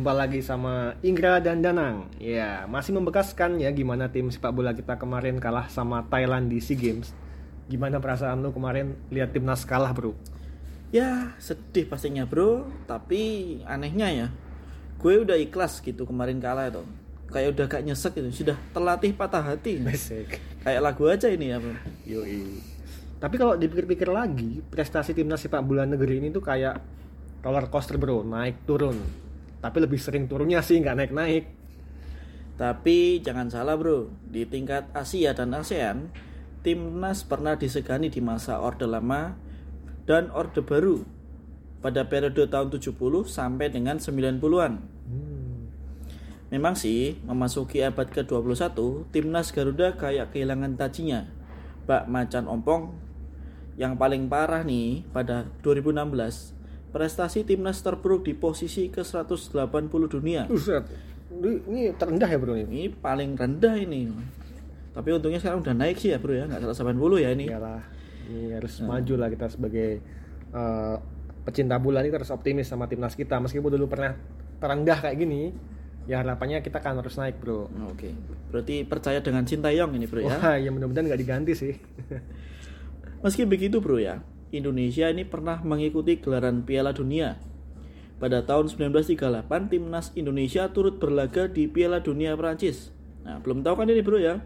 Jumpa lagi sama Inggra dan Danang. Ya, masih membekaskan ya gimana tim sepak bola kita kemarin kalah sama Thailand di SEA Games. Gimana perasaan lu kemarin lihat timnas kalah, Bro? Ya sedih pastinya bro Tapi anehnya ya Gue udah ikhlas gitu kemarin kalah itu Kayak udah gak nyesek gitu Sudah terlatih patah hati Besek. Kayak lagu aja ini ya bro Yoi. Tapi kalau dipikir-pikir lagi, prestasi timnas sepak bola negeri ini tuh kayak roller coaster, Bro, naik turun. Tapi lebih sering turunnya sih, nggak naik-naik. Tapi jangan salah bro Di tingkat Asia dan ASEAN Timnas pernah disegani di masa Orde Lama dan Orde Baru Pada periode tahun 70 sampai dengan 90-an Memang sih, memasuki abad ke-21, timnas Garuda kayak kehilangan tajinya. Bak macan ompong yang paling parah nih pada 2016, prestasi timnas terburuk di posisi ke-180 dunia. Buset. Ini, terendah ya, Bro ini. Ini paling rendah ini. Tapi untungnya sekarang udah naik sih ya bro ya, nggak 180 ya ini. Iyalah. Ini harus maju lah kita sebagai eh, pecinta bola ini harus optimis sama timnas kita meskipun dulu pernah terendah kayak gini ya harapannya kita kan harus naik bro Oke, berarti percaya dengan Sintayong ini bro ya. wah ya mudah-mudahan nggak diganti sih Meski begitu bro ya, Indonesia ini pernah mengikuti gelaran Piala Dunia. Pada tahun 1938, timnas Indonesia turut berlaga di Piala Dunia Prancis. Nah, belum tahu kan ini bro ya.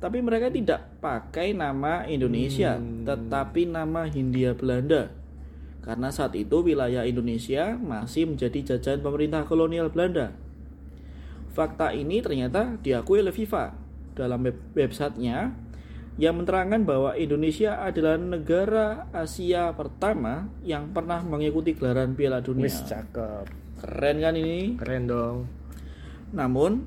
Tapi mereka tidak pakai nama Indonesia, tetapi nama Hindia Belanda. Karena saat itu wilayah Indonesia masih menjadi jajahan pemerintah kolonial Belanda. Fakta ini ternyata diakui oleh FIFA dalam web websitenya yang menerangkan bahwa Indonesia adalah negara Asia pertama yang pernah mengikuti gelaran Piala Dunia. wis cakep Keren kan ini? keren dong Namun,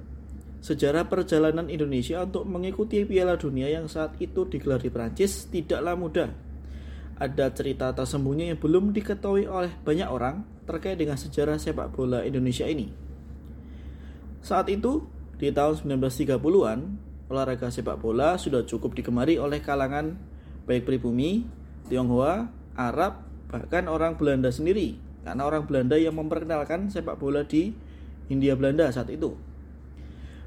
sejarah perjalanan Indonesia untuk mengikuti Piala Dunia yang saat itu digelar di Prancis tidaklah mudah. Ada cerita tersembunyi yang belum diketahui oleh banyak orang terkait dengan sejarah sepak bola Indonesia ini. Saat itu, di tahun 1930-an, olahraga sepak bola sudah cukup digemari oleh kalangan baik pribumi, Tionghoa, Arab, bahkan orang Belanda sendiri. Karena orang Belanda yang memperkenalkan sepak bola di Hindia Belanda saat itu.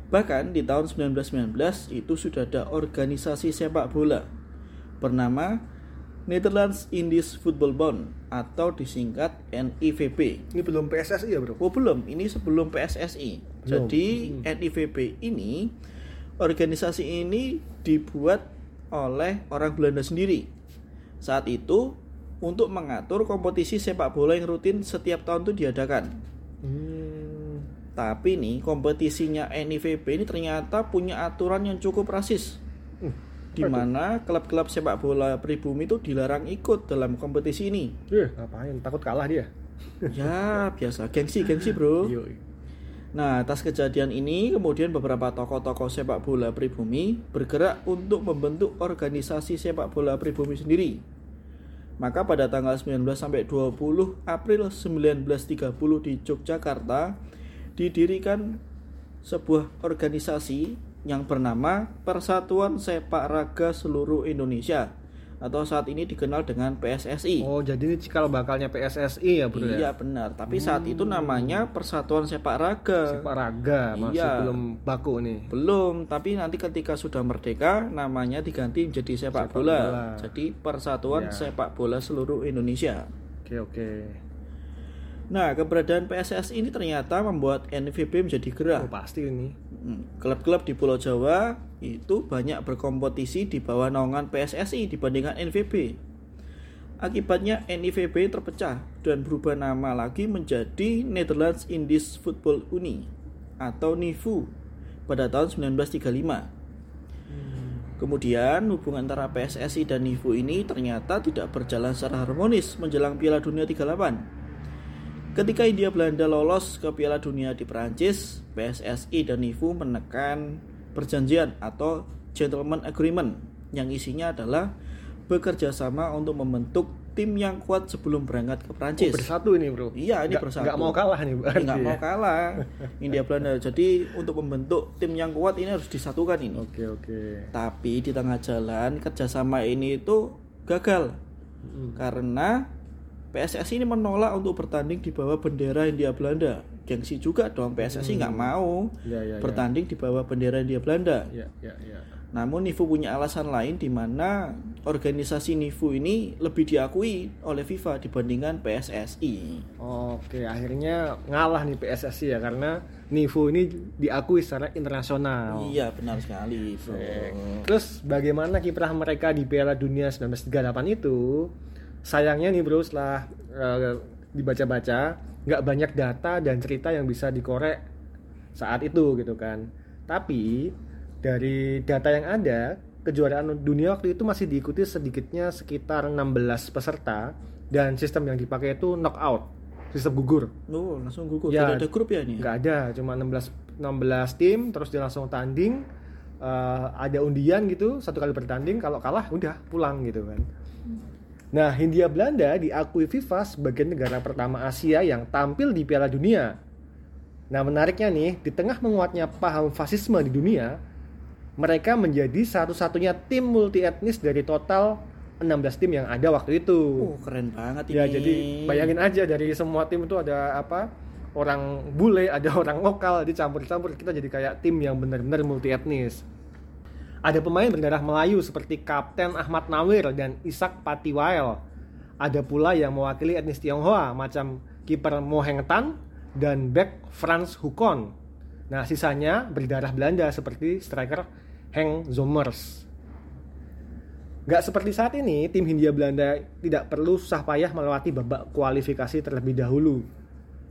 Bahkan di tahun 1919 itu sudah ada organisasi sepak bola bernama Netherlands Indies Football Bond atau disingkat NIVB. ini belum PSSI ya bro Oh belum, ini sebelum PSSI. Belum. Jadi NIVB ini organisasi ini dibuat oleh orang Belanda sendiri. Saat itu untuk mengatur kompetisi sepak bola yang rutin setiap tahun itu diadakan. Hmm. Tapi nih kompetisinya NIVB ini ternyata punya aturan yang cukup rasis. Hmm, Di mana klub-klub sepak bola pribumi itu dilarang ikut dalam kompetisi ini. Eh, ngapain takut kalah dia Ya, biasa gengsi, gengsi, Bro. Yoi. Nah, atas kejadian ini, kemudian beberapa tokoh-tokoh sepak bola pribumi bergerak untuk membentuk organisasi sepak bola pribumi sendiri. Maka pada tanggal 19 sampai 20 April 1930 di Yogyakarta didirikan sebuah organisasi yang bernama Persatuan Sepak Raga Seluruh Indonesia atau saat ini dikenal dengan PSSI. oh jadi ini cikal bakalnya PSSI ya bro Iya ya benar, tapi saat itu namanya Persatuan Sepak Raga. sepak raga masih Iya. belum baku nih Belum, tapi nanti ketika sudah merdeka namanya diganti menjadi sepak, Sepak bola. bola. Jadi Persatuan Ya. Sepak Bola Seluruh Indonesia. oke oke Nah, keberadaan PSSI ini ternyata membuat NVB menjadi gerah. oh pasti ini Hmm, Klub-klub di Pulau Jawa itu banyak berkompetisi di bawah naungan PSSI dibandingkan NVB. Akibatnya NIVB terpecah dan berubah nama lagi menjadi Netherlands Indies Football Unie atau NIFU pada tahun 1935. Kemudian hubungan antara PSSI dan NIFU ini ternyata tidak berjalan secara harmonis menjelang Piala Dunia 38. Ketika India Belanda lolos ke Piala Dunia di Perancis, PSSI dan NIFU menekan perjanjian atau gentleman agreement yang isinya adalah bekerja sama untuk membentuk tim yang kuat sebelum berangkat ke Prancis. Oh, bersatu ini bro. Iya, ini Nggak- bersatu. nggak mau kalah nih berarti. nggak mau ya. kalah India Belanda. Jadi untuk membentuk tim yang kuat ini harus disatukan ini. Oke oke. Tapi di tengah jalan kerjasama ini itu gagal Mm. karena PSSI ini menolak untuk bertanding di bawah bendera India Belanda. Gengsi juga dong PSSI nggak mau Ya ya. ya. bertanding di bawah bendera India Belanda. Ya ya ya. Namun NIFU punya alasan lain di mana organisasi NIFU ini lebih diakui oleh FIFA dibandingkan PSSI. Oke, akhirnya ngalah nih PSSI ya karena Nifu ini diakui secara internasional. Iya benar sekali. Bro. Terus bagaimana kiprah mereka di Piala Dunia 1938 itu? Sayangnya nih bro, setelah eh, dibaca-baca, nggak banyak data dan cerita yang bisa dikorek saat itu gitu kan. Tapi dari data yang ada, kejuaraan dunia waktu itu masih diikuti sedikitnya sekitar 16 peserta dan sistem yang dipakai itu knockout, sistem gugur. Oh, langsung gugur. Ya, Tidak ada grup ya ini? nggak ada cuma 16 16 tim terus dia langsung tanding Eh, ada undian gitu satu kali bertanding kalau kalah udah pulang gitu kan nah Hindia Belanda diakui FIFA sebagai negara pertama Asia yang tampil di Piala Dunia nah menariknya nih di tengah menguatnya paham fasisme di dunia mereka menjadi satu-satunya tim multi etnis dari total 16 tim yang ada waktu itu Oh, keren banget ini. Ya jadi bayangin aja dari semua tim itu ada apa orang bule, ada orang lokal, dicampur-campur kita jadi kayak tim yang benar-benar multi etnis. Ada pemain berdarah Melayu seperti Kapten Ahmad Nawir dan Isak Patiwael. Ada pula yang mewakili etnis Tionghoa macam kiper Mo Heng Tan dan back Frans Hukon. Nah, sisanya berdarah Belanda seperti striker Henk Zommers. Gak seperti saat ini, tim Hindia Belanda tidak perlu susah payah melewati babak kualifikasi terlebih dahulu.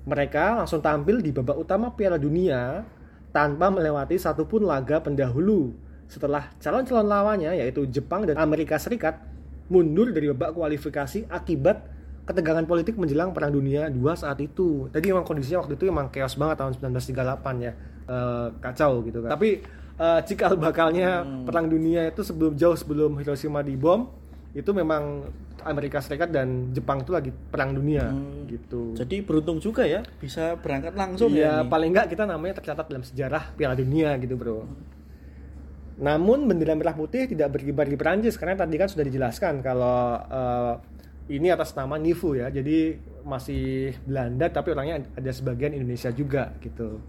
Mereka langsung tampil di babak utama Piala Dunia tanpa melewati satupun laga pendahulu. Setelah calon-calon lawannya yaitu Jepang dan Amerika Serikat mundur dari babak kualifikasi akibat ketegangan politik menjelang Perang Dunia II saat itu. Jadi memang kondisinya waktu itu memang chaos banget tahun 1938 ya. Eh, kacau gitu kan. Tapi eh, cikal bakalnya Perang Dunia itu sebelum jauh sebelum Hiroshima dibom itu memang Amerika Serikat dan Jepang itu lagi perang dunia Hmm. gitu. Jadi beruntung juga ya bisa berangkat langsung ya. Iya, ini. paling enggak kita namanya tercatat dalam sejarah Piala Dunia gitu, Bro. Namun bendera merah putih tidak berkibar di Perancis karena tadi kan sudah dijelaskan kalau eh, ini atas nama Nifu ya. Jadi masih Belanda tapi orangnya ada sebagian Indonesia juga gitu.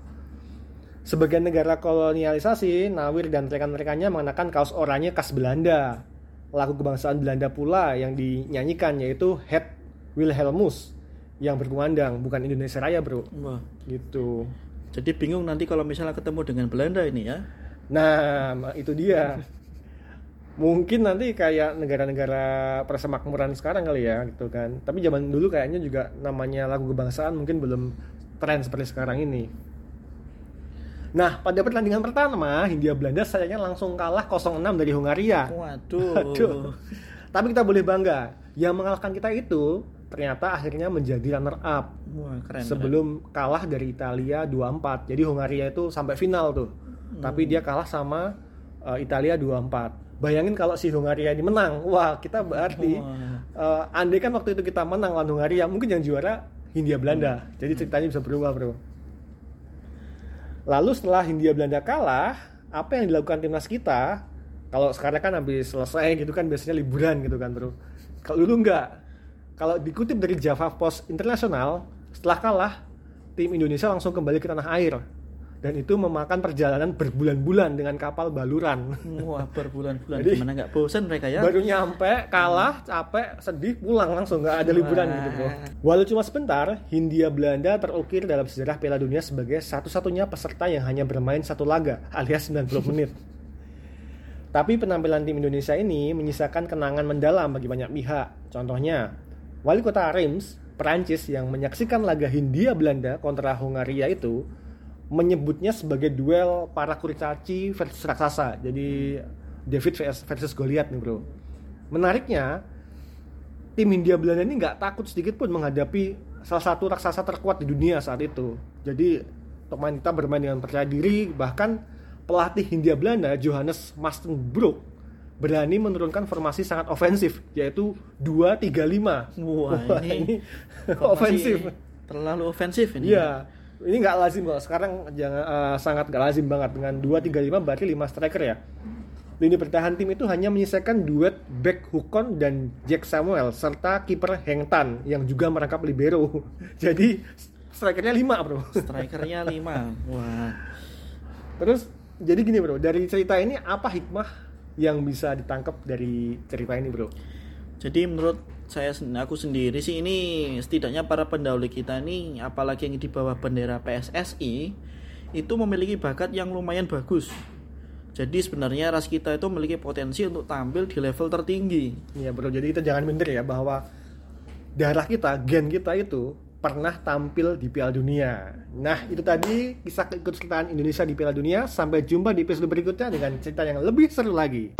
Sebagian negara kolonialisasi, Nawir dan rekan-rekannya mengenakan kaos oranye khas Belanda. Lagu kebangsaan Belanda pula yang dinyanyikan yaitu Het Wilhelmus yang berkumandang, bukan Indonesia Raya, Bro. Wah, Gitu. jadi bingung nanti kalau misalnya ketemu dengan Belanda ini ya. Nah, itu dia. Mungkin nanti kayak negara-negara persemakmuran sekarang kali ya, gitu kan. Tapi zaman dulu kayaknya juga namanya lagu kebangsaan mungkin belum tren seperti sekarang ini. Nah, pada pertandingan pertama, Hindia Belanda sayangnya langsung kalah 0-6 dari Hungaria. Waduh. Aduh. Tapi kita boleh bangga, yang mengalahkan kita itu ternyata akhirnya menjadi runner up Wah, keren. sebelum kalah dari Italia 2-4. Jadi Hungaria itu sampai final tuh. Tapi dia kalah sama uh, Italia 2-4. Bayangin kalau si Hungaria ini menang. Wah, kita berarti uh, andai kan waktu itu kita menang lawan Hungaria, mungkin yang juara Hindia Belanda. Jadi ceritanya bisa berubah, Bro. Lalu setelah Hindia Belanda kalah, apa yang dilakukan timnas kita? Kalau sekarang kan habis selesai gitu kan biasanya liburan gitu kan, Bro. Kalau dulu enggak. Kalau dikutip dari Java Post Internasional, setelah kalah, tim Indonesia langsung kembali ke tanah air. Dan itu memakan perjalanan berbulan-bulan dengan kapal baluran. Wah, berbulan-bulan gimana nggak bosan mereka ya? Baru nyampe, kalah, capek, sedih, pulang langsung nggak ada liburan Wah. gitu bro. Walau cuma sebentar, Hindia Belanda terukir dalam sejarah Piala Dunia sebagai satu-satunya peserta yang hanya bermain satu laga alias 90 menit. Tapi penampilan tim Indonesia ini menyisakan kenangan mendalam bagi banyak pihak. Contohnya, wali kota Reims, Perancis yang menyaksikan laga Hindia Belanda kontra Hungaria itu menyebutnya sebagai duel para kurcaci versus raksasa. Jadi David versus, versus Goliath nih bro. Menariknya, tim Hindia Belanda ini nggak takut sedikit pun menghadapi salah satu raksasa terkuat di dunia saat itu. Jadi pemain kita bermain dengan percaya diri, bahkan pelatih Hindia Belanda Johannes Mastenbroek berani menurunkan formasi sangat ofensif yaitu 2-3-5. Wah, ini Formasi ofensif. Terlalu ofensif ini. Iya. Ini nggak lazim loh. Sekarang jangan eh, sangat nggak lazim banget dengan 2-3-5 berarti 5 striker ya. Lini bertahan tim itu hanya menyisakan duet back Hukon dan Jack Samuel serta kiper Heng Tan yang juga merangkap libero. Jadi strikernya 5, Bro. Strikernya 5. Wah. Terus jadi gini, Bro. Dari cerita ini apa hikmah yang bisa ditangkap dari cerita ini, Bro? Jadi menurut saya aku sendiri sih ini setidaknya para pendahulu kita nih apalagi yang di bawah bendera PSSI itu memiliki bakat yang lumayan bagus. Jadi sebenarnya ras kita itu memiliki potensi untuk tampil di level tertinggi. Iya, Bro. Jadi kita jangan minder ya bahwa darah kita, gen kita itu pernah tampil di Piala Dunia. Nah, itu tadi kisah keikutsertaan Indonesia di Piala Dunia. Sampai jumpa di episode berikutnya dengan cerita yang lebih seru lagi.